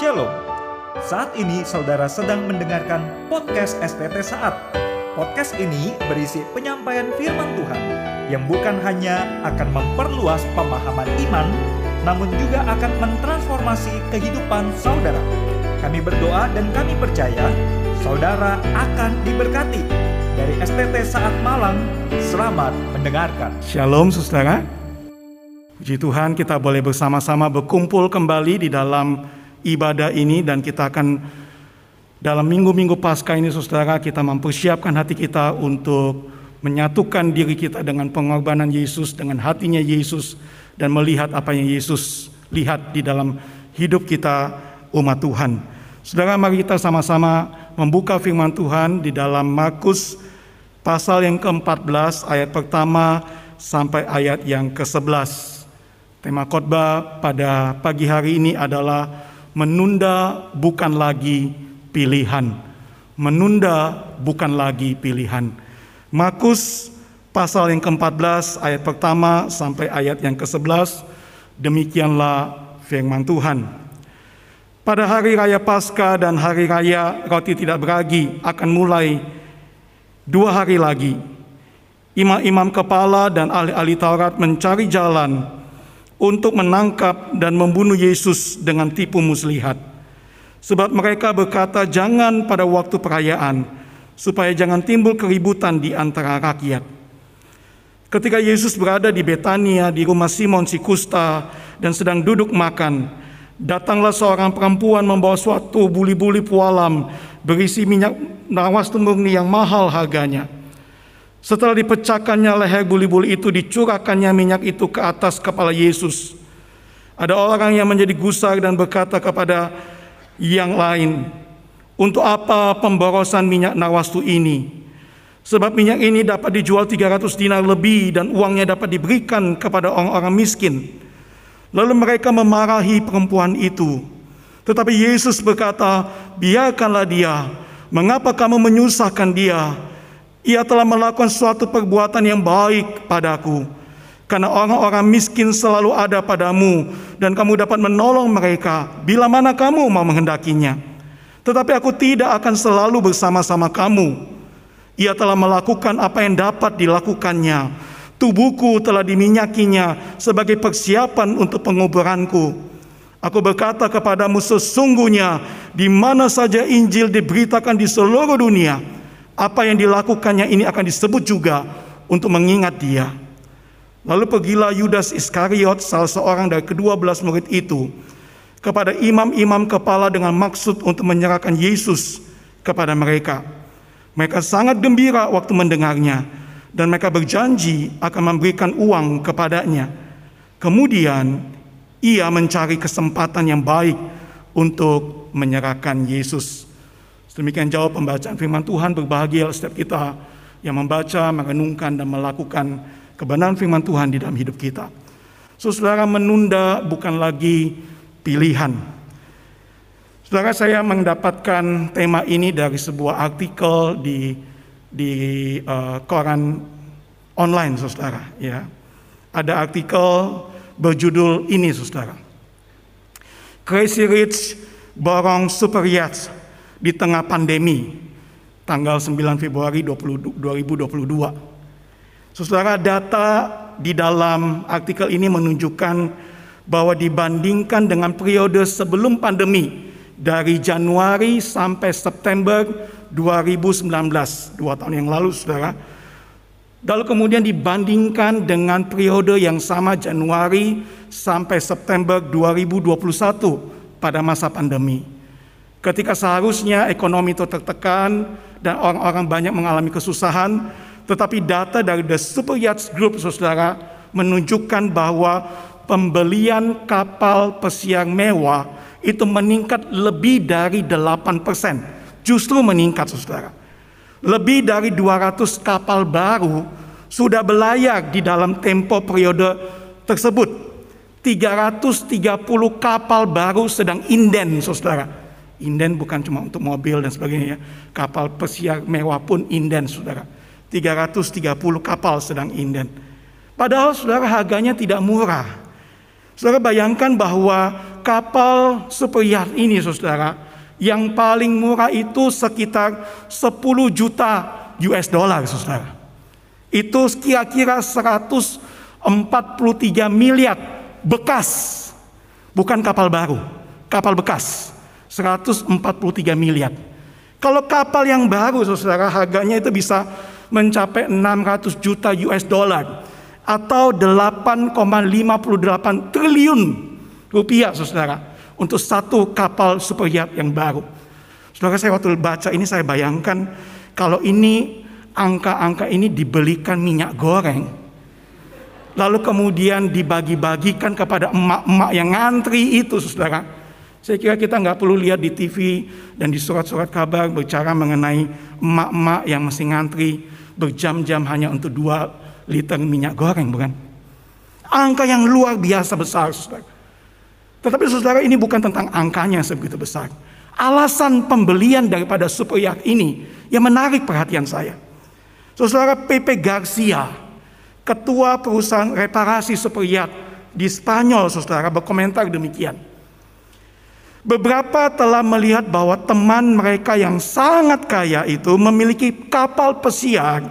Shalom. Saat ini saudara sedang mendengarkan podcast STT Saat. Podcast ini berisi penyampaian firman Tuhan yang bukan hanya akan memperluas pemahaman iman, namun juga akan mentransformasi kehidupan saudara. Kami berdoa dan kami percaya saudara akan diberkati. Dari STT Saat Malang, selamat mendengarkan. Shalom saudara. Puji Tuhan kita boleh bersama-sama berkumpul kembali di dalam ibadah ini dan kita akan dalam minggu-minggu pasca ini saudara kita mempersiapkan hati kita untuk menyatukan diri kita dengan pengorbanan Yesus, dengan hatinya Yesus dan melihat apa yang Yesus lihat di dalam hidup kita umat Tuhan. Saudara mari kita sama-sama membuka firman Tuhan di dalam Markus pasal yang ke-14 ayat pertama sampai ayat yang ke-11. Tema khotbah pada pagi hari ini adalah menunda bukan lagi pilihan. Menunda bukan lagi pilihan. Markus pasal yang ke-14 ayat pertama sampai ayat yang ke-11 demikianlah firman Tuhan. Pada hari raya Paskah dan hari raya roti tidak beragi akan mulai dua hari lagi. Imam-imam kepala dan ahli-ahli Taurat mencari jalan untuk menangkap dan membunuh Yesus dengan tipu muslihat. Sebab mereka berkata jangan pada waktu perayaan, supaya jangan timbul keributan di antara rakyat. Ketika Yesus berada di Betania di rumah Simon si kusta dan sedang duduk makan, datanglah seorang perempuan membawa suatu buli-buli pualam berisi minyak nawas murni yang mahal harganya. Setelah dipecahkannya leher buli-buli itu, dicurahkannya minyak itu ke atas kepala Yesus. Ada orang yang menjadi gusar dan berkata kepada yang lain, untuk apa pemborosan minyak nawastu ini? Sebab minyak ini dapat dijual 300 dinar lebih dan uangnya dapat diberikan kepada orang-orang miskin. Lalu mereka memarahi perempuan itu. Tetapi Yesus berkata, biarkanlah dia. Mengapa kamu menyusahkan dia? Ia telah melakukan suatu perbuatan yang baik padaku. Karena orang-orang miskin selalu ada padamu dan kamu dapat menolong mereka bila mana kamu mau menghendakinya. Tetapi aku tidak akan selalu bersama-sama kamu. Ia telah melakukan apa yang dapat dilakukannya. Tubuhku telah diminyakinya sebagai persiapan untuk penguburanku. Aku berkata kepadamu sesungguhnya di mana saja Injil diberitakan di seluruh dunia, apa yang dilakukannya ini akan disebut juga untuk mengingat dia. Lalu pergilah Yudas Iskariot, salah seorang dari kedua belas murid itu, kepada imam-imam kepala dengan maksud untuk menyerahkan Yesus kepada mereka. Mereka sangat gembira waktu mendengarnya, dan mereka berjanji akan memberikan uang kepadanya. Kemudian ia mencari kesempatan yang baik untuk menyerahkan Yesus. Demikian jauh pembacaan firman Tuhan berbahagia setiap kita yang membaca, merenungkan dan melakukan kebenaran firman Tuhan di dalam hidup kita. Saudara menunda bukan lagi pilihan. Saudara saya mendapatkan tema ini dari sebuah artikel di di uh, koran online, saudara. Ya, ada artikel berjudul ini, saudara. Crazy Rich borong super yachts di tengah pandemi tanggal 9 Februari 2022. Saudara data di dalam artikel ini menunjukkan bahwa dibandingkan dengan periode sebelum pandemi dari Januari sampai September 2019, dua tahun yang lalu saudara, lalu kemudian dibandingkan dengan periode yang sama Januari sampai September 2021 pada masa pandemi. Ketika seharusnya ekonomi itu tertekan dan orang-orang banyak mengalami kesusahan, tetapi data dari The Super Yachts Group, saudara, menunjukkan bahwa pembelian kapal pesiar mewah itu meningkat lebih dari 8%. Justru meningkat, saudara. Lebih dari 200 kapal baru sudah berlayar di dalam tempo periode tersebut. 330 kapal baru sedang inden, saudara Inden bukan cuma untuk mobil dan sebagainya. Kapal pesiar mewah pun inden, saudara. 330 kapal sedang inden. Padahal saudara harganya tidak murah. Saudara bayangkan bahwa kapal super yacht ini saudara, yang paling murah itu sekitar 10 juta US dollar saudara. Itu kira-kira 143 miliar bekas. Bukan kapal baru, kapal bekas. 143 miliar. Kalau kapal yang baru saudara harganya itu bisa mencapai 600 juta US dollar atau 8,58 triliun rupiah saudara untuk satu kapal super yacht yang baru. Saudara saya waktu baca ini saya bayangkan kalau ini angka-angka ini dibelikan minyak goreng lalu kemudian dibagi-bagikan kepada emak-emak yang ngantri itu saudara. Saya kira kita nggak perlu lihat di TV dan di surat-surat kabar bicara mengenai emak-emak yang masih ngantri berjam-jam hanya untuk dua liter minyak goreng, bukan? Angka yang luar biasa besar, saudara. Tetapi saudara ini bukan tentang angkanya sebegitu besar. Alasan pembelian daripada super yacht ini yang menarik perhatian saya. Saudara PP Garcia, ketua perusahaan reparasi super yacht di Spanyol, saudara berkomentar demikian. Beberapa telah melihat bahwa teman mereka yang sangat kaya itu memiliki kapal pesiar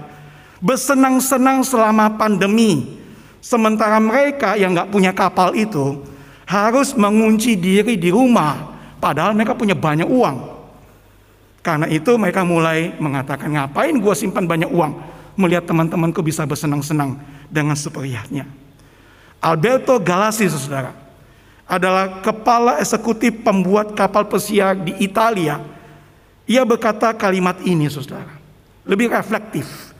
bersenang-senang selama pandemi. Sementara mereka yang nggak punya kapal itu harus mengunci diri di rumah, padahal mereka punya banyak uang. Karena itu mereka mulai mengatakan, ngapain gue simpan banyak uang? Melihat teman-temanku bisa bersenang-senang dengan superiatnya. Alberto Galassi, saudara, adalah kepala eksekutif pembuat kapal pesiar di Italia. Ia berkata kalimat ini, saudara, lebih reflektif.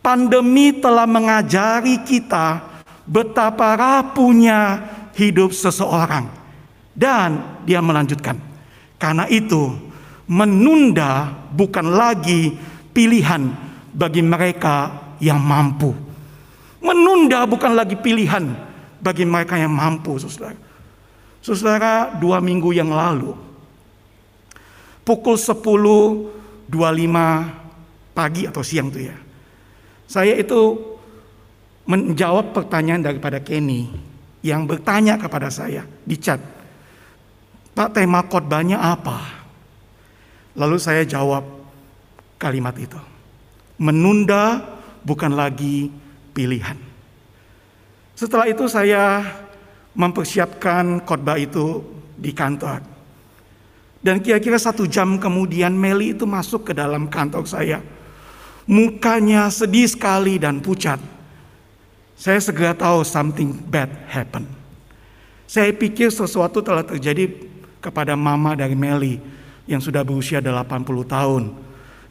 Pandemi telah mengajari kita betapa rapuhnya hidup seseorang. Dan dia melanjutkan, karena itu menunda bukan lagi pilihan bagi mereka yang mampu. Menunda bukan lagi pilihan bagi mereka yang mampu, saudara. Saudara, dua minggu yang lalu, pukul 10.25 pagi atau siang tuh ya, saya itu menjawab pertanyaan daripada Kenny yang bertanya kepada saya di chat, Pak tema khotbahnya apa? Lalu saya jawab kalimat itu. Menunda bukan lagi pilihan. Setelah itu saya mempersiapkan khotbah itu di kantor. Dan kira-kira satu jam kemudian Meli itu masuk ke dalam kantor saya. Mukanya sedih sekali dan pucat. Saya segera tahu something bad happen. Saya pikir sesuatu telah terjadi kepada mama dari Meli yang sudah berusia 80 tahun.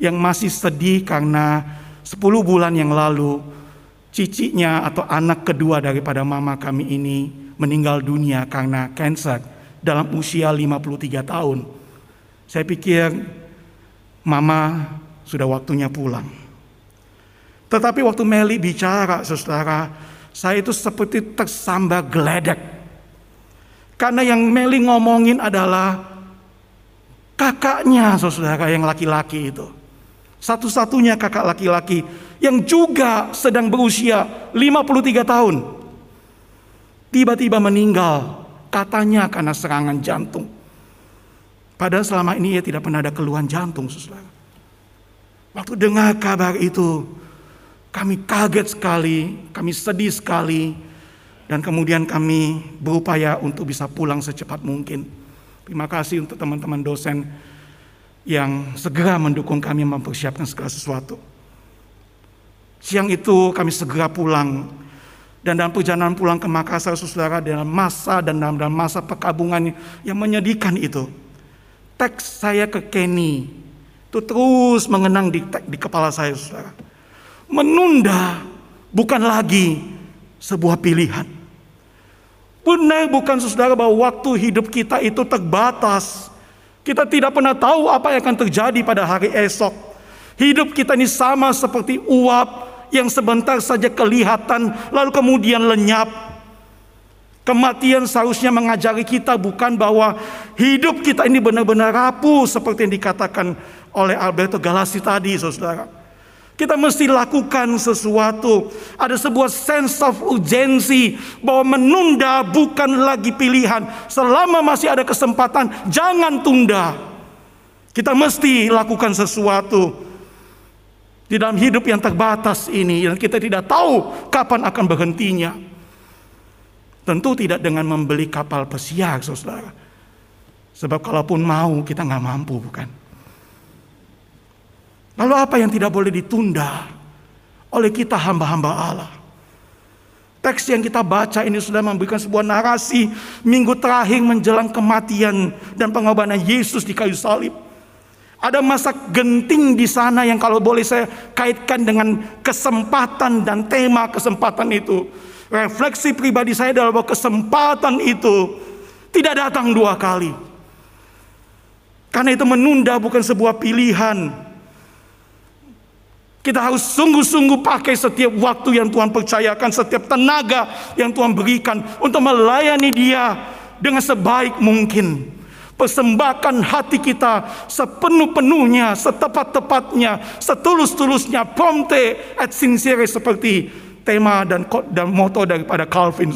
Yang masih sedih karena 10 bulan yang lalu cicinya atau anak kedua daripada mama kami ini meninggal dunia karena kanker dalam usia 53 tahun. Saya pikir mama sudah waktunya pulang. Tetapi waktu Meli bicara, saudara, saya itu seperti tersambar geledek. Karena yang Meli ngomongin adalah kakaknya saudara yang laki-laki itu. Satu-satunya kakak laki-laki yang juga sedang berusia 53 tahun. Tiba-tiba meninggal katanya karena serangan jantung. Padahal selama ini ia tidak pernah ada keluhan jantung saudara. Waktu dengar kabar itu kami kaget sekali, kami sedih sekali. Dan kemudian kami berupaya untuk bisa pulang secepat mungkin. Terima kasih untuk teman-teman dosen yang segera mendukung kami mempersiapkan segala sesuatu. Siang itu kami segera pulang dan dalam perjalanan pulang ke Makassar saudara dalam masa dan dalam, dalam masa perkabungan yang menyedihkan itu. Teks saya ke Kenny itu terus mengenang di, di kepala saya saudara. Menunda bukan lagi sebuah pilihan. Benar bukan saudara bahwa waktu hidup kita itu terbatas. Kita tidak pernah tahu apa yang akan terjadi pada hari esok. Hidup kita ini sama seperti uap yang sebentar saja kelihatan lalu kemudian lenyap. Kematian seharusnya mengajari kita bukan bahwa hidup kita ini benar-benar rapuh seperti yang dikatakan oleh Alberto Galassi tadi, saudara. Kita mesti lakukan sesuatu. Ada sebuah sense of urgency bahwa menunda bukan lagi pilihan. Selama masih ada kesempatan, jangan tunda. Kita mesti lakukan sesuatu di dalam hidup yang terbatas ini dan kita tidak tahu kapan akan berhentinya. Tentu tidak dengan membeli kapal pesiar, saudara. Sebab kalaupun mau kita nggak mampu, bukan? Lalu apa yang tidak boleh ditunda oleh kita hamba-hamba Allah? Teks yang kita baca ini sudah memberikan sebuah narasi minggu terakhir menjelang kematian dan pengorbanan Yesus di kayu salib. Ada masa genting di sana yang kalau boleh saya kaitkan dengan kesempatan dan tema kesempatan itu. Refleksi pribadi saya adalah bahwa kesempatan itu tidak datang dua kali. Karena itu menunda bukan sebuah pilihan, kita harus sungguh-sungguh pakai setiap waktu yang Tuhan percayakan, setiap tenaga yang Tuhan berikan untuk melayani Dia dengan sebaik mungkin. Persembahkan hati kita sepenuh-penuhnya, setepat-tepatnya, setulus-tulusnya, prompte et sincere seperti tema dan, dan moto daripada Calvin.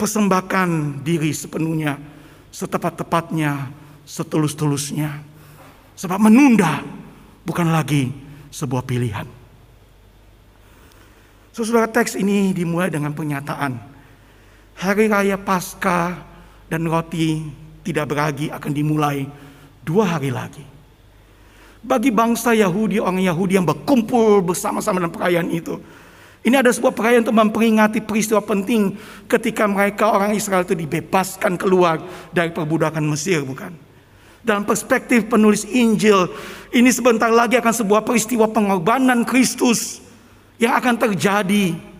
Persembahkan diri sepenuhnya, setepat-tepatnya, setulus-tulusnya. Sebab menunda bukan lagi sebuah pilihan. Saudara teks ini dimulai dengan pernyataan hari raya Paskah dan roti tidak beragi akan dimulai dua hari lagi. Bagi bangsa Yahudi, orang Yahudi yang berkumpul bersama-sama dalam perayaan itu. Ini ada sebuah perayaan untuk memperingati peristiwa penting ketika mereka orang Israel itu dibebaskan keluar dari perbudakan Mesir, bukan? Dalam perspektif penulis Injil, ini sebentar lagi akan sebuah peristiwa pengorbanan Kristus yang akan terjadi.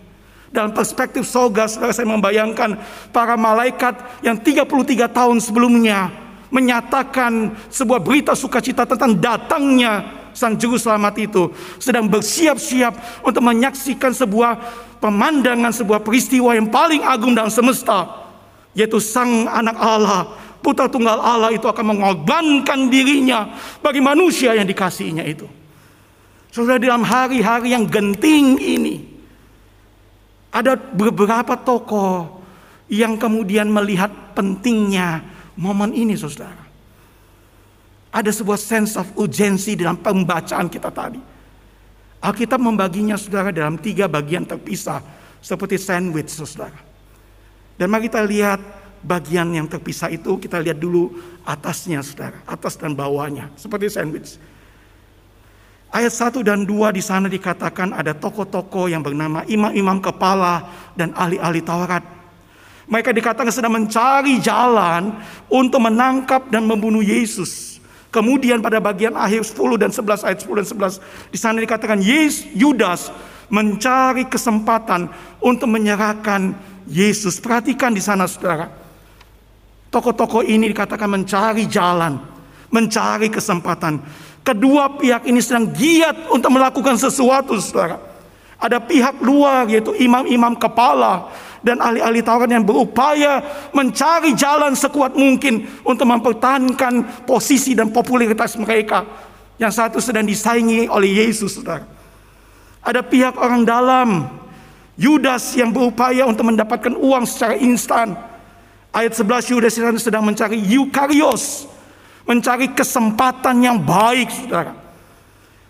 Dalam perspektif soga, saudara saya membayangkan para malaikat yang 33 tahun sebelumnya menyatakan sebuah berita sukacita tentang datangnya Sang Juru Selamat itu sedang bersiap-siap untuk menyaksikan sebuah pemandangan, sebuah peristiwa yang paling agung dalam semesta, yaitu Sang Anak Allah putra tunggal Allah itu akan mengorbankan dirinya bagi manusia yang dikasihinya itu. Saudara dalam hari-hari yang genting ini ada beberapa tokoh yang kemudian melihat pentingnya momen ini saudara. Ada sebuah sense of urgency dalam pembacaan kita tadi. Alkitab membaginya saudara dalam tiga bagian terpisah seperti sandwich saudara. Dan mari kita lihat bagian yang terpisah itu kita lihat dulu atasnya saudara, atas dan bawahnya seperti sandwich. Ayat 1 dan 2 di sana dikatakan ada tokoh-tokoh yang bernama imam-imam kepala dan ahli-ahli Taurat. Mereka dikatakan sedang mencari jalan untuk menangkap dan membunuh Yesus. Kemudian pada bagian akhir 10 dan 11 ayat 10 dan 11 di sana dikatakan Yesus Yudas mencari kesempatan untuk menyerahkan Yesus. Perhatikan di sana Saudara. Tokoh-tokoh ini dikatakan mencari jalan, mencari kesempatan. Kedua pihak ini sedang giat untuk melakukan sesuatu, saudara. Ada pihak luar yaitu imam-imam kepala dan ahli-ahli Taurat yang berupaya mencari jalan sekuat mungkin untuk mempertahankan posisi dan popularitas mereka. Yang satu sedang disaingi oleh Yesus, saudara. Ada pihak orang dalam, Yudas yang berupaya untuk mendapatkan uang secara instan. Ayat 11 Yudas sedang mencari Yukarios. Mencari kesempatan yang baik saudara.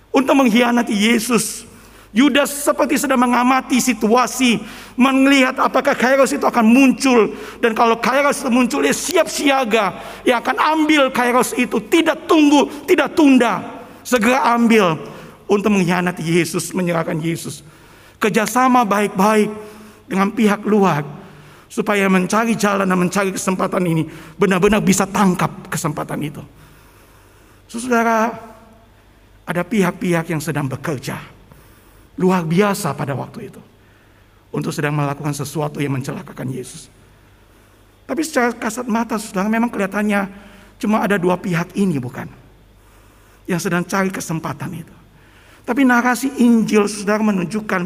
Untuk mengkhianati Yesus. Yudas seperti sedang mengamati situasi. Melihat apakah Kairos itu akan muncul. Dan kalau Kairos itu muncul dia siap siaga. Yang akan ambil Kairos itu. Tidak tunggu, tidak tunda. Segera ambil. Untuk mengkhianati Yesus, menyerahkan Yesus. Kerjasama baik-baik dengan pihak luar supaya mencari jalan dan mencari kesempatan ini benar-benar bisa tangkap kesempatan itu. Saudara, ada pihak-pihak yang sedang bekerja luar biasa pada waktu itu untuk sedang melakukan sesuatu yang mencelakakan Yesus. Tapi secara kasat mata saudara memang kelihatannya cuma ada dua pihak ini bukan? Yang sedang cari kesempatan itu. Tapi narasi Injil saudara menunjukkan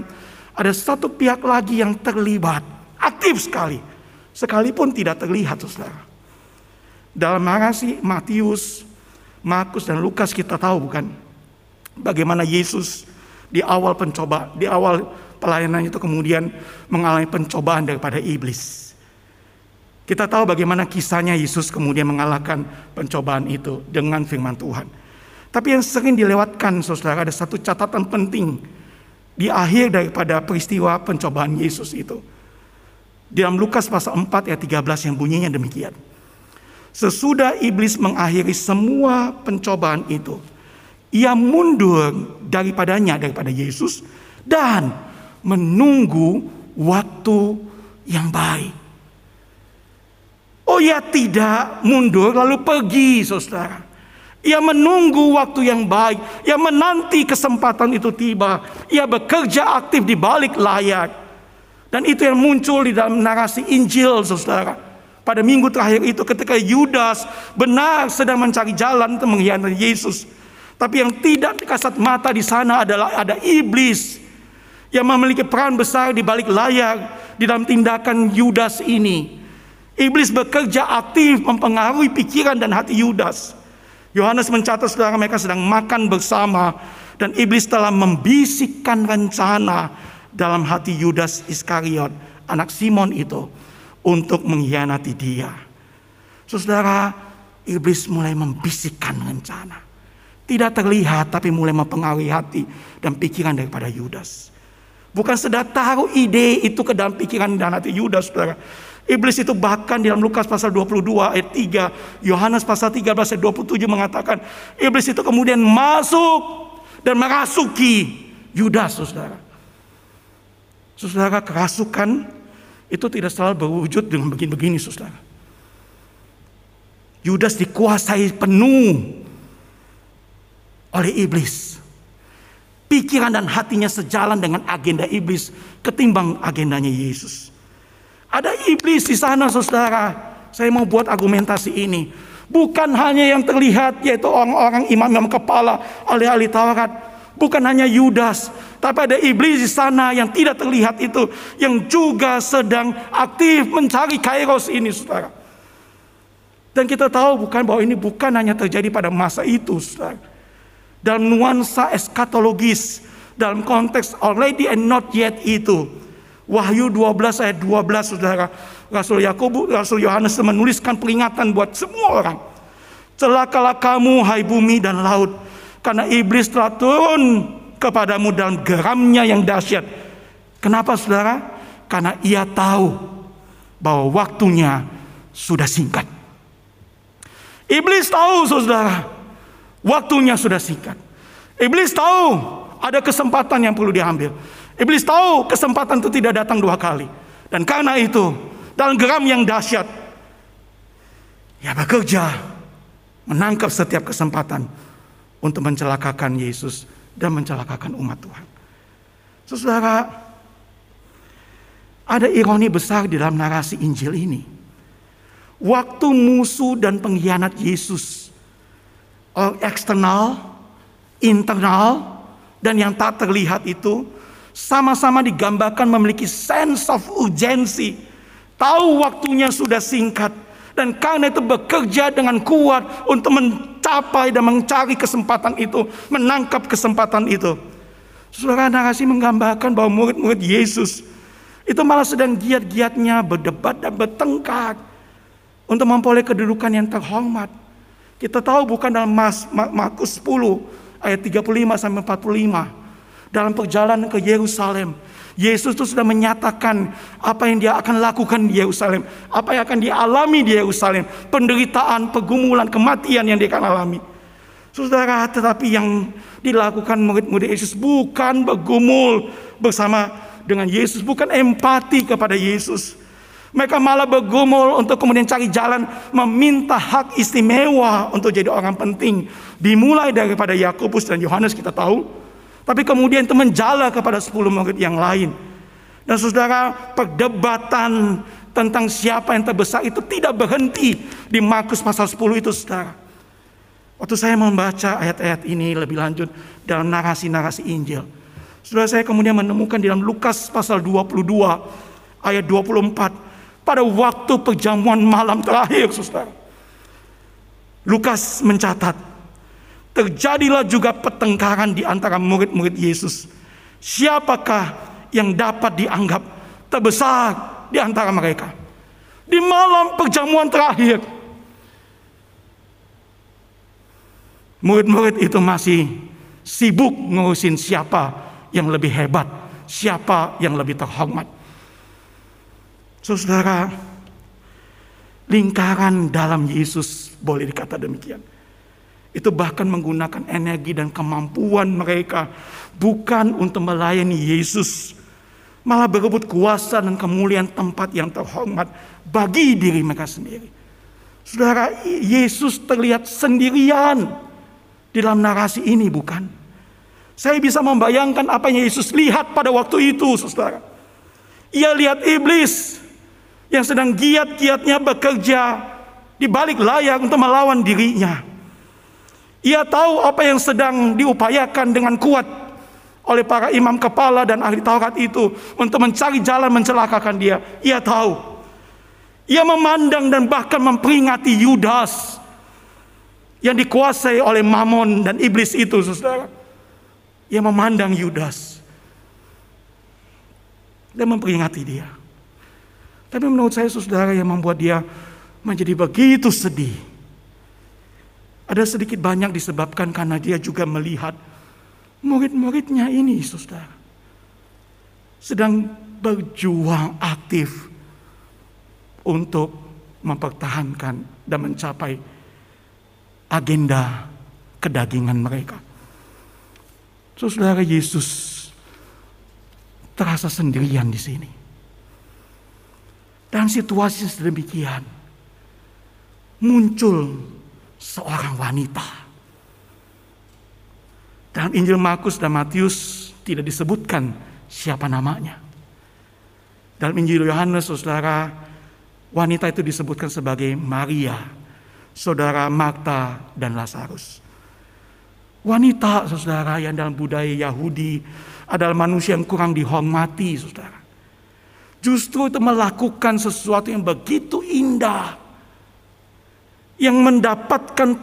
ada satu pihak lagi yang terlibat Aktif sekali. Sekalipun tidak terlihat saudara. Dalam narasi Matius, Markus dan Lukas kita tahu bukan? bagaimana Yesus di awal pencoba, di awal pelayanan itu kemudian mengalami pencobaan daripada iblis. Kita tahu bagaimana kisahnya Yesus kemudian mengalahkan pencobaan itu dengan firman Tuhan. Tapi yang sering dilewatkan saudara ada satu catatan penting di akhir daripada peristiwa pencobaan Yesus itu. Di dalam Lukas pasal 4 ayat 13 yang bunyinya demikian. Sesudah iblis mengakhiri semua pencobaan itu, ia mundur daripadanya daripada Yesus dan menunggu waktu yang baik. Oh ya tidak mundur lalu pergi saudara. Ia menunggu waktu yang baik. Ia menanti kesempatan itu tiba. Ia bekerja aktif di balik layar. Dan itu yang muncul di dalam narasi Injil saudara. Pada minggu terakhir itu ketika Yudas benar sedang mencari jalan untuk mengkhianati Yesus. Tapi yang tidak kasat mata di sana adalah ada iblis yang memiliki peran besar di balik layar di dalam tindakan Yudas ini. Iblis bekerja aktif mempengaruhi pikiran dan hati Yudas. Yohanes mencatat saudara mereka sedang makan bersama dan iblis telah membisikkan rencana dalam hati Yudas Iskariot, anak Simon itu untuk mengkhianati dia. Saudara, iblis mulai membisikkan rencana. Tidak terlihat tapi mulai mempengaruhi hati dan pikiran daripada Yudas. Bukan sedang taruh ide itu ke dalam pikiran dan hati Yudas, saudara. Iblis itu bahkan dalam Lukas pasal 22 ayat 3, Yohanes pasal 13 ayat 27 mengatakan, iblis itu kemudian masuk dan merasuki Yudas, saudara. Saudara, kerasukan itu tidak selalu berwujud dengan begini-begini, saudara. Yudas dikuasai penuh oleh iblis. Pikiran dan hatinya sejalan dengan agenda iblis ketimbang agendanya Yesus. Ada iblis di sana saudara. Saya mau buat argumentasi ini. Bukan hanya yang terlihat yaitu orang-orang imam-imam kepala, ahli-ahli Taurat. Bukan hanya Yudas, tapi ada iblis di sana yang tidak terlihat itu yang juga sedang aktif mencari kairos ini saudara. Dan kita tahu bukan bahwa ini bukan hanya terjadi pada masa itu saudara dalam nuansa eskatologis dalam konteks already and not yet itu. Wahyu 12 ayat 12 Saudara. Rasul Yakobus, Rasul Yohanes menuliskan peringatan buat semua orang. Celakalah kamu hai bumi dan laut karena iblis telah turun kepadamu dalam geramnya yang dahsyat. Kenapa Saudara? Karena ia tahu bahwa waktunya sudah singkat. Iblis tahu Saudara, Waktunya sudah singkat. Iblis tahu ada kesempatan yang perlu diambil. Iblis tahu kesempatan itu tidak datang dua kali. Dan karena itu, dalam geram yang dahsyat, ya bekerja menangkap setiap kesempatan untuk mencelakakan Yesus dan mencelakakan umat Tuhan. Saudara, ada ironi besar di dalam narasi Injil ini. Waktu musuh dan pengkhianat Yesus eksternal, internal, dan yang tak terlihat itu sama-sama digambarkan memiliki sense of urgency. Tahu waktunya sudah singkat. Dan karena itu bekerja dengan kuat untuk mencapai dan mencari kesempatan itu. Menangkap kesempatan itu. Saudara narasi menggambarkan bahwa murid-murid Yesus itu malah sedang giat-giatnya berdebat dan bertengkar untuk memperoleh kedudukan yang terhormat. Kita tahu bukan dalam Markus 10 ayat 35 sampai 45. Dalam perjalanan ke Yerusalem, Yesus itu sudah menyatakan apa yang dia akan lakukan di Yerusalem, apa yang akan dialami di Yerusalem, penderitaan, pergumulan, kematian yang dia akan alami. Saudara, tetapi yang dilakukan murid-murid Yesus bukan bergumul bersama dengan Yesus, bukan empati kepada Yesus, mereka malah bergumul untuk kemudian cari jalan meminta hak istimewa untuk jadi orang penting. Dimulai daripada Yakobus dan Yohanes kita tahu. Tapi kemudian itu menjala kepada 10 murid yang lain. Dan saudara, perdebatan tentang siapa yang terbesar itu tidak berhenti di Markus pasal 10 itu saudara. Waktu saya membaca ayat-ayat ini lebih lanjut dalam narasi-narasi Injil. Saudara saya kemudian menemukan di dalam Lukas pasal 22 ayat 24 pada waktu perjamuan malam terakhir, saudara. Lukas mencatat, terjadilah juga pertengkaran di antara murid-murid Yesus. Siapakah yang dapat dianggap terbesar di antara mereka? Di malam perjamuan terakhir, murid-murid itu masih sibuk ngurusin siapa yang lebih hebat, siapa yang lebih terhormat. Saudara, lingkaran dalam Yesus boleh dikata demikian. Itu bahkan menggunakan energi dan kemampuan mereka bukan untuk melayani Yesus, malah berebut kuasa dan kemuliaan tempat yang terhormat bagi diri mereka sendiri. Saudara, Yesus terlihat sendirian di dalam narasi ini, bukan? Saya bisa membayangkan apa yang Yesus lihat pada waktu itu, saudara. Ia lihat iblis yang sedang giat-giatnya bekerja di balik layar untuk melawan dirinya. Ia tahu apa yang sedang diupayakan dengan kuat oleh para imam kepala dan ahli Taurat itu untuk mencari jalan mencelakakan dia. Ia tahu. Ia memandang dan bahkan memperingati Yudas yang dikuasai oleh Mamon dan iblis itu, Saudara. Ia memandang Yudas dan memperingati dia. Tapi menurut saya Saudara yang membuat dia menjadi begitu sedih ada sedikit banyak disebabkan karena dia juga melihat murid-muridnya ini, saudara. Sedang berjuang aktif untuk mempertahankan dan mencapai agenda kedagingan mereka. Saudara Yesus terasa sendirian di sini. Dan situasi sedemikian muncul seorang wanita. Dalam Injil Markus dan Matius tidak disebutkan siapa namanya. Dalam Injil Yohanes, saudara, wanita itu disebutkan sebagai Maria, saudara Marta dan Lazarus. Wanita, saudara, yang dalam budaya Yahudi adalah manusia yang kurang dihormati, saudara. Justru itu melakukan sesuatu yang begitu indah, yang mendapatkan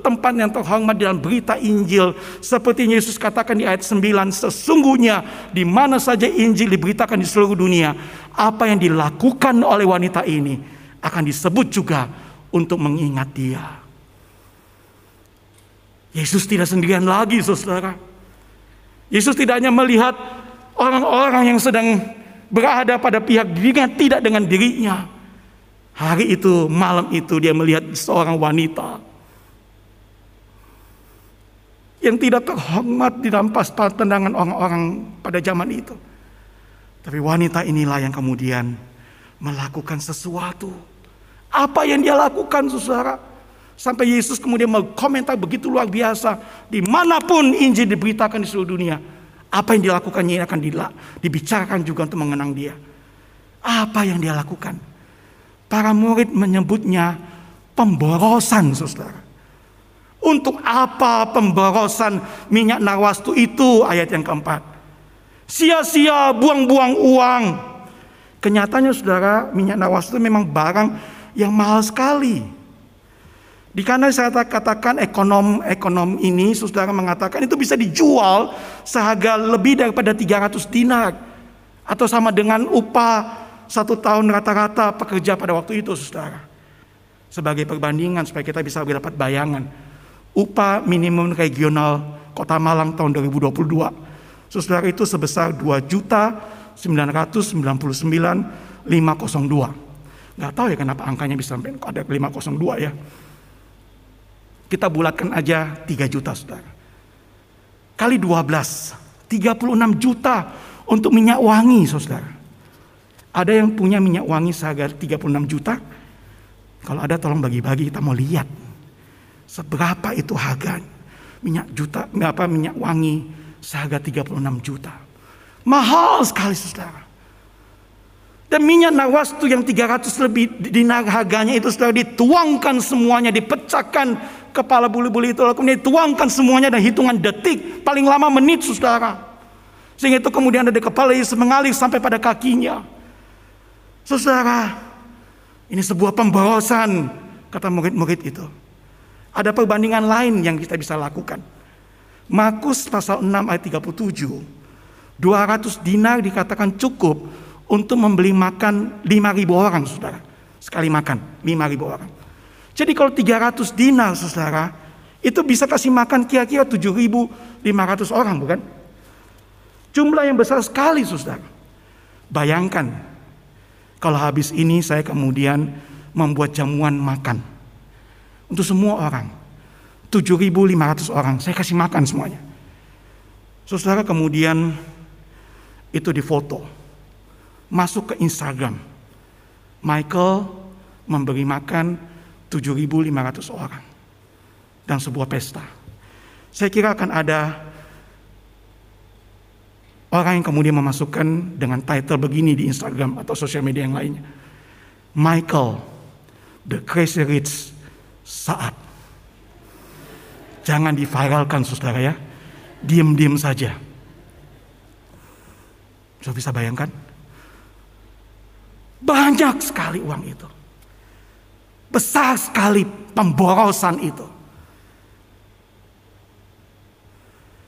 tempat yang terhormat dalam berita Injil. Seperti Yesus katakan di ayat 9 sesungguhnya di mana saja Injil diberitakan di seluruh dunia apa yang dilakukan oleh wanita ini akan disebut juga untuk mengingat dia. Yesus tidak sendirian lagi saudara. Yesus tidak hanya melihat orang-orang yang sedang berada pada pihak dirinya tidak dengan dirinya Hari itu, malam itu dia melihat seorang wanita yang tidak terhormat di dalam pas tendangan orang-orang pada zaman itu. Tapi wanita inilah yang kemudian melakukan sesuatu. Apa yang dia lakukan saudara? Sampai Yesus kemudian berkomentar begitu luar biasa. Di mana pun Injil diberitakan di seluruh dunia. Apa yang dilakukannya akan dibicarakan juga untuk mengenang dia. Apa yang dia lakukan? Para murid menyebutnya pemborosan, saudara. Untuk apa pemborosan minyak narwastu itu? Ayat yang keempat. Sia-sia buang-buang uang. Kenyataannya saudara, minyak narwastu memang barang yang mahal sekali. Di kana saya katakan ekonom ekonom ini saudara mengatakan itu bisa dijual seharga lebih daripada 300 dinar atau sama dengan upah satu tahun rata-rata pekerja pada waktu itu, saudara. Sebagai perbandingan supaya kita bisa dapat bayangan. Upah minimum regional Kota Malang tahun 2022. Saudara itu sebesar 2 juta 999 502. Gak tahu ya kenapa angkanya bisa sampai ada 502 ya. Kita bulatkan aja 3 juta saudara. Kali 12, 36 juta untuk minyak wangi saudara. Ada yang punya minyak wangi seharga 36 juta. Kalau ada tolong bagi-bagi kita mau lihat. Seberapa itu harga minyak juta, apa minyak wangi seharga 36 juta. Mahal sekali saudara. Dan minyak nawastu yang 300 lebih dinar harganya itu sudah dituangkan semuanya, dipecahkan kepala bulu-bulu itu. Lalu kemudian dituangkan semuanya dan hitungan detik, paling lama menit saudara. Sehingga itu kemudian ada di kepala Yesus mengalir sampai pada kakinya. Saudara, ini sebuah pemborosan kata murid-murid itu. Ada perbandingan lain yang kita bisa lakukan. Markus pasal 6 ayat 37. 200 dinar dikatakan cukup untuk membeli makan 5.000 orang, saudara. Sekali makan, 5.000 orang. Jadi kalau 300 dinar, saudara, itu bisa kasih makan kira-kira 7.500 orang, bukan? Jumlah yang besar sekali, saudara. Bayangkan, kalau habis ini saya kemudian membuat jamuan makan. Untuk semua orang. 7.500 orang, saya kasih makan semuanya. Saudara kemudian itu difoto. Masuk ke Instagram. Michael memberi makan 7.500 orang. Dan sebuah pesta. Saya kira akan ada orang yang kemudian memasukkan dengan title begini di Instagram atau sosial media yang lainnya. Michael, the crazy rich saat. Jangan diviralkan saudara ya. Diam-diam saja. Sudah bisa bayangkan? Banyak sekali uang itu. Besar sekali pemborosan itu.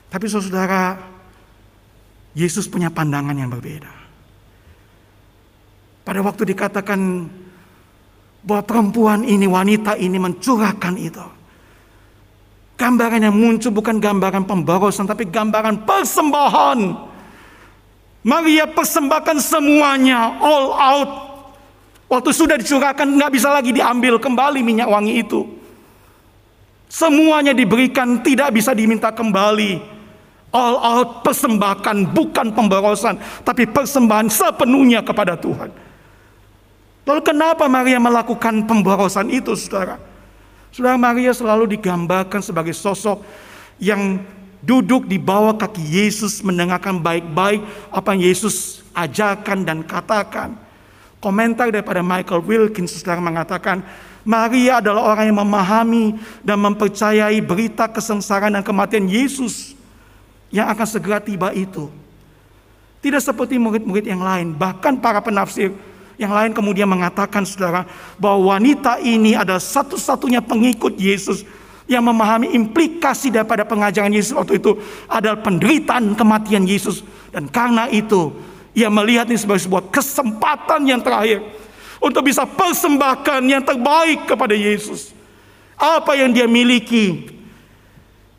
Tapi saudara, Yesus punya pandangan yang berbeda. Pada waktu dikatakan bahwa perempuan ini, wanita ini mencurahkan itu. Gambaran yang muncul bukan gambaran pemborosan, tapi gambaran persembahan. Maria persembahkan semuanya, all out. Waktu sudah dicurahkan, nggak bisa lagi diambil kembali minyak wangi itu. Semuanya diberikan, tidak bisa diminta kembali. All out persembahkan, bukan pemborosan, tapi persembahan sepenuhnya kepada Tuhan. Lalu kenapa Maria melakukan pemborosan itu, saudara? Saudara Maria selalu digambarkan sebagai sosok yang duduk di bawah kaki Yesus mendengarkan baik-baik apa yang Yesus ajarkan dan katakan. Komentar daripada Michael Wilkins saudara mengatakan, Maria adalah orang yang memahami dan mempercayai berita kesengsaraan dan kematian Yesus yang akan segera tiba itu. Tidak seperti murid-murid yang lain, bahkan para penafsir yang lain kemudian mengatakan saudara bahwa wanita ini adalah satu-satunya pengikut Yesus yang memahami implikasi daripada pengajaran Yesus waktu itu adalah penderitaan kematian Yesus dan karena itu ia melihat ini sebagai sebuah kesempatan yang terakhir untuk bisa persembahkan yang terbaik kepada Yesus. Apa yang dia miliki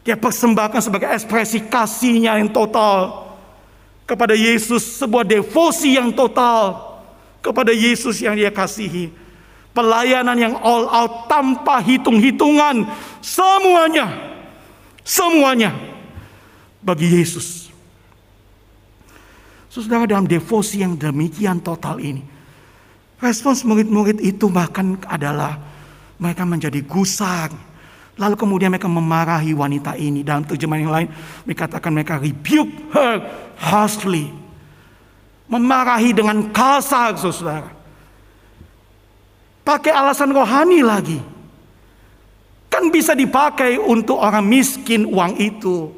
dia persembahkan sebagai ekspresi kasihnya yang total kepada Yesus, sebuah devosi yang total kepada Yesus yang dia kasihi. Pelayanan yang all out tanpa hitung-hitungan. Semuanya. Semuanya. Bagi Yesus. Saudara dalam devosi yang demikian total ini. Respons murid-murid itu bahkan adalah mereka menjadi gusar. Lalu kemudian mereka memarahi wanita ini. Dalam terjemahan yang lain, mereka katakan mereka rebuke her harshly memarahi dengan kasar, saudara. Pakai alasan rohani lagi. Kan bisa dipakai untuk orang miskin uang itu.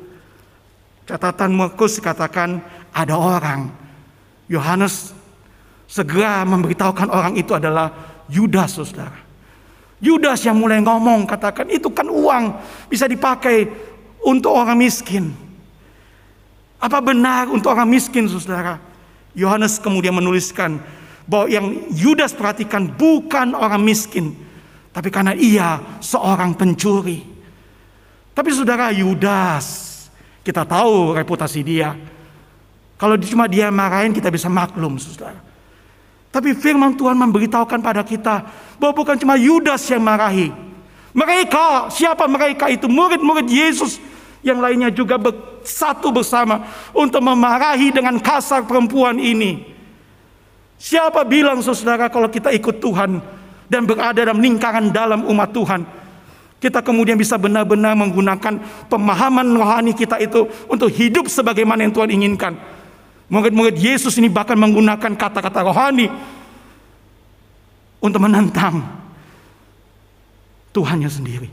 Catatan Markus katakan ada orang. Yohanes segera memberitahukan orang itu adalah Yudas, saudara. Yudas yang mulai ngomong katakan itu kan uang bisa dipakai untuk orang miskin. Apa benar untuk orang miskin, saudara? Yohanes kemudian menuliskan bahwa yang Yudas perhatikan bukan orang miskin, tapi karena ia seorang pencuri. Tapi saudara Yudas, kita tahu reputasi dia. Kalau cuma dia marahin kita bisa maklum saudara. Tapi firman Tuhan memberitahukan pada kita bahwa bukan cuma Yudas yang marahi. Mereka, siapa mereka itu? Murid-murid Yesus yang lainnya juga bersatu bersama untuk memarahi dengan kasar perempuan ini. Siapa bilang saudara kalau kita ikut Tuhan dan berada dalam lingkaran dalam umat Tuhan, kita kemudian bisa benar-benar menggunakan pemahaman rohani kita itu untuk hidup sebagaimana yang Tuhan inginkan. Murid-murid Yesus ini bahkan menggunakan kata-kata rohani untuk menentang Tuhannya sendiri.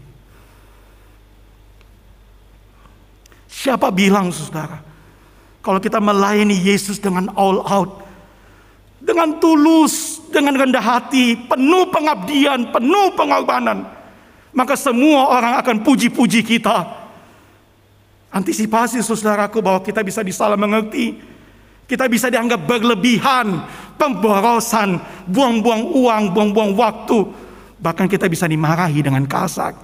Siapa bilang saudara? Kalau kita melayani Yesus dengan all out. Dengan tulus, dengan rendah hati, penuh pengabdian, penuh pengorbanan. maka semua orang akan puji-puji kita. Antisipasi saudaraku bahwa kita bisa disalah mengerti. Kita bisa dianggap berlebihan, pemborosan, buang-buang uang, buang-buang waktu. Bahkan kita bisa dimarahi dengan kasar.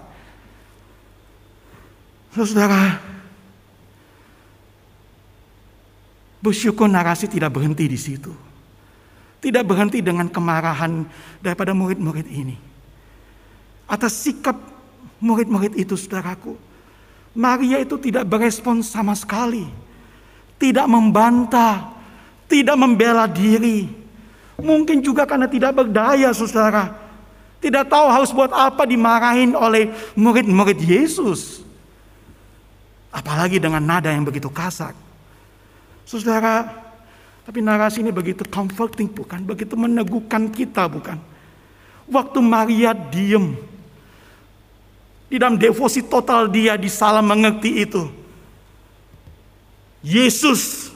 Saudara, bersyukur narasi tidak berhenti di situ. Tidak berhenti dengan kemarahan daripada murid-murid ini. Atas sikap murid-murid itu, saudaraku. Maria itu tidak berespon sama sekali. Tidak membantah, tidak membela diri. Mungkin juga karena tidak berdaya, saudara. Tidak tahu harus buat apa dimarahin oleh murid-murid Yesus. Apalagi dengan nada yang begitu kasar. Saudara, tapi narasi ini begitu comforting bukan? Begitu meneguhkan kita bukan? Waktu Maria diem. Di dalam devosi total dia di salah mengerti itu. Yesus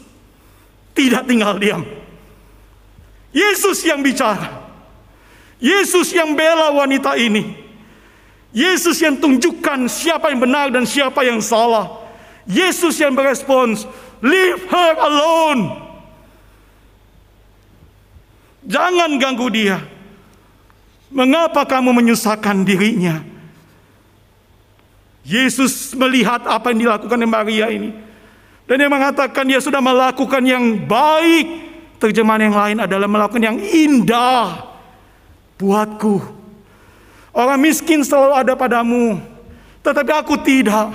tidak tinggal diam. Yesus yang bicara. Yesus yang bela wanita ini. Yesus yang tunjukkan siapa yang benar dan siapa yang salah. Yesus yang berespons, leave her alone. Jangan ganggu dia. Mengapa kamu menyusahkan dirinya? Yesus melihat apa yang dilakukan oleh Maria ini. Dan dia mengatakan dia sudah melakukan yang baik. Terjemahan yang lain adalah melakukan yang indah buatku. Orang miskin selalu ada padamu. Tetapi aku tidak.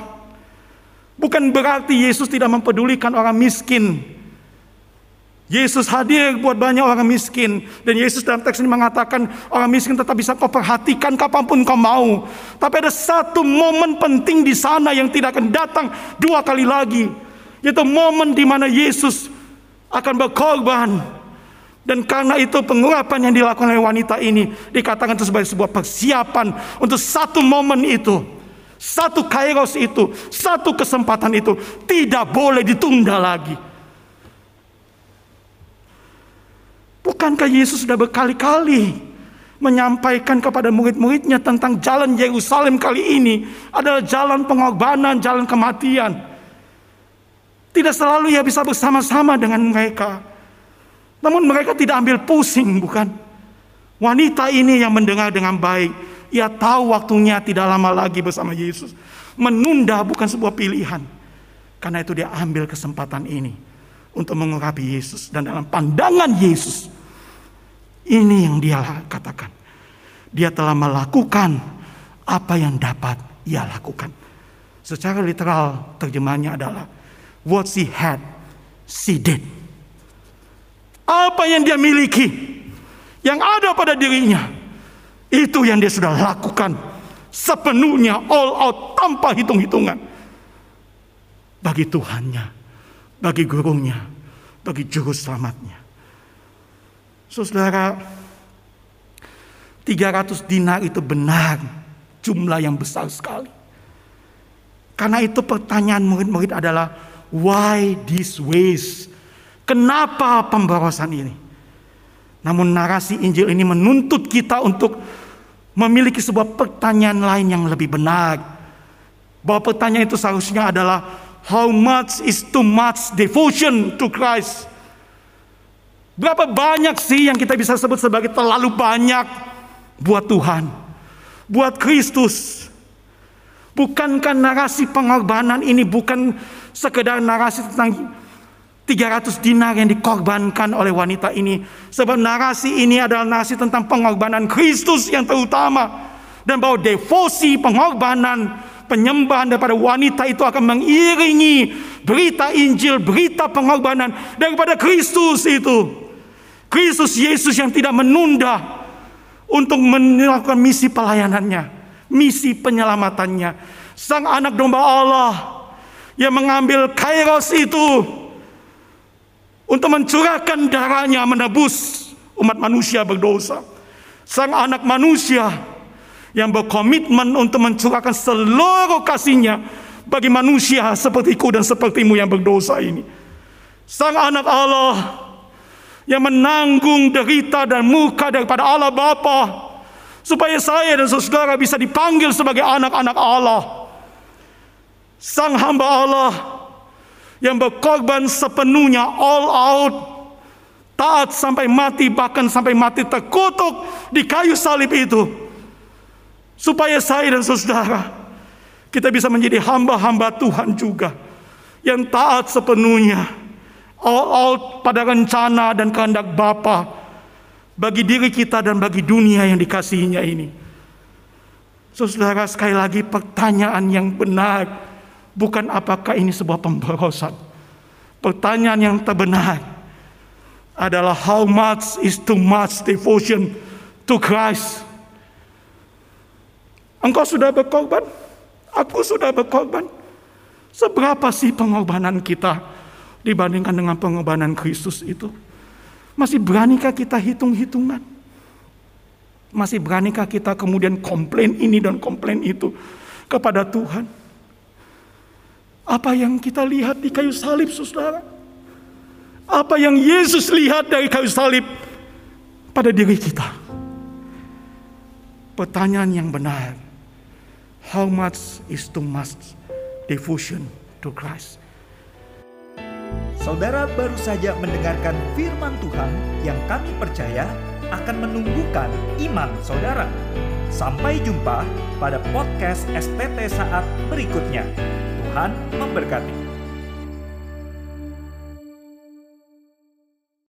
Bukan berarti Yesus tidak mempedulikan orang miskin. Yesus hadir buat banyak orang miskin. Dan Yesus dalam teks ini mengatakan orang miskin tetap bisa kau perhatikan kapan pun kau mau. Tapi ada satu momen penting di sana yang tidak akan datang dua kali lagi. Yaitu momen di mana Yesus akan berkorban. Dan karena itu pengurapan yang dilakukan oleh wanita ini dikatakan itu sebagai sebuah persiapan untuk satu momen itu. Satu kairos itu, satu kesempatan itu tidak boleh ditunda lagi. Bukankah Yesus sudah berkali-kali menyampaikan kepada murid-muridnya tentang jalan Yerusalem kali ini adalah jalan pengorbanan, jalan kematian. Tidak selalu ia bisa bersama-sama dengan mereka. Namun mereka tidak ambil pusing, bukan? Wanita ini yang mendengar dengan baik. Ia tahu waktunya tidak lama lagi bersama Yesus. Menunda bukan sebuah pilihan. Karena itu dia ambil kesempatan ini untuk mengurapi Yesus dan dalam pandangan Yesus ini yang dia katakan. Dia telah melakukan apa yang dapat ia lakukan. Secara literal terjemahannya adalah what she had, she did. Apa yang dia miliki, yang ada pada dirinya, itu yang dia sudah lakukan sepenuhnya all out tanpa hitung-hitungan bagi Tuhannya, bagi gurunya, bagi juru selamatnya. Saudara, 300 dinar itu benar jumlah yang besar sekali. Karena itu pertanyaan murid-murid adalah why this waste? Kenapa pemborosan ini? Namun narasi Injil ini menuntut kita untuk memiliki sebuah pertanyaan lain yang lebih benar. Bahwa pertanyaan itu seharusnya adalah how much is too much devotion to Christ? Berapa banyak sih yang kita bisa sebut sebagai terlalu banyak buat Tuhan, buat Kristus? Bukankah narasi pengorbanan ini bukan sekedar narasi tentang 300 dinar yang dikorbankan oleh wanita ini. Sebab narasi ini adalah narasi tentang pengorbanan Kristus yang terutama. Dan bahwa devosi pengorbanan penyembahan daripada wanita itu akan mengiringi berita Injil, berita pengorbanan daripada Kristus itu. Kristus Yesus yang tidak menunda untuk melakukan misi pelayanannya, misi penyelamatannya. Sang anak domba Allah yang mengambil kairos itu untuk mencurahkan darahnya menebus umat manusia berdosa. Sang anak manusia yang berkomitmen untuk mencurahkan seluruh kasihnya bagi manusia sepertiku dan sepertimu yang berdosa ini. Sang anak Allah yang menanggung derita dan muka daripada Allah Bapa Supaya saya dan saudara bisa dipanggil sebagai anak-anak Allah. Sang hamba Allah yang berkorban sepenuhnya all out. Taat sampai mati bahkan sampai mati terkutuk di kayu salib itu. Supaya saya dan saudara kita bisa menjadi hamba-hamba Tuhan juga yang taat sepenuhnya all out pada rencana dan kehendak Bapa bagi diri kita dan bagi dunia yang dikasihinya ini. Saudara sekali lagi pertanyaan yang benar bukan apakah ini sebuah pemborosan. Pertanyaan yang terbenar adalah how much is too much devotion to Christ. Engkau sudah berkorban, aku sudah berkorban. Seberapa sih pengorbanan kita dibandingkan dengan pengorbanan Kristus itu? Masih beranikah kita hitung-hitungan? Masih beranikah kita kemudian komplain ini dan komplain itu kepada Tuhan? Apa yang kita lihat di kayu salib, saudara? Apa yang Yesus lihat dari kayu salib pada diri kita? Pertanyaan yang benar. How much is too much devotion to Christ? Saudara baru saja mendengarkan firman Tuhan yang kami percaya akan menumbuhkan iman saudara. Sampai jumpa pada podcast STT saat berikutnya. Tuhan memberkati.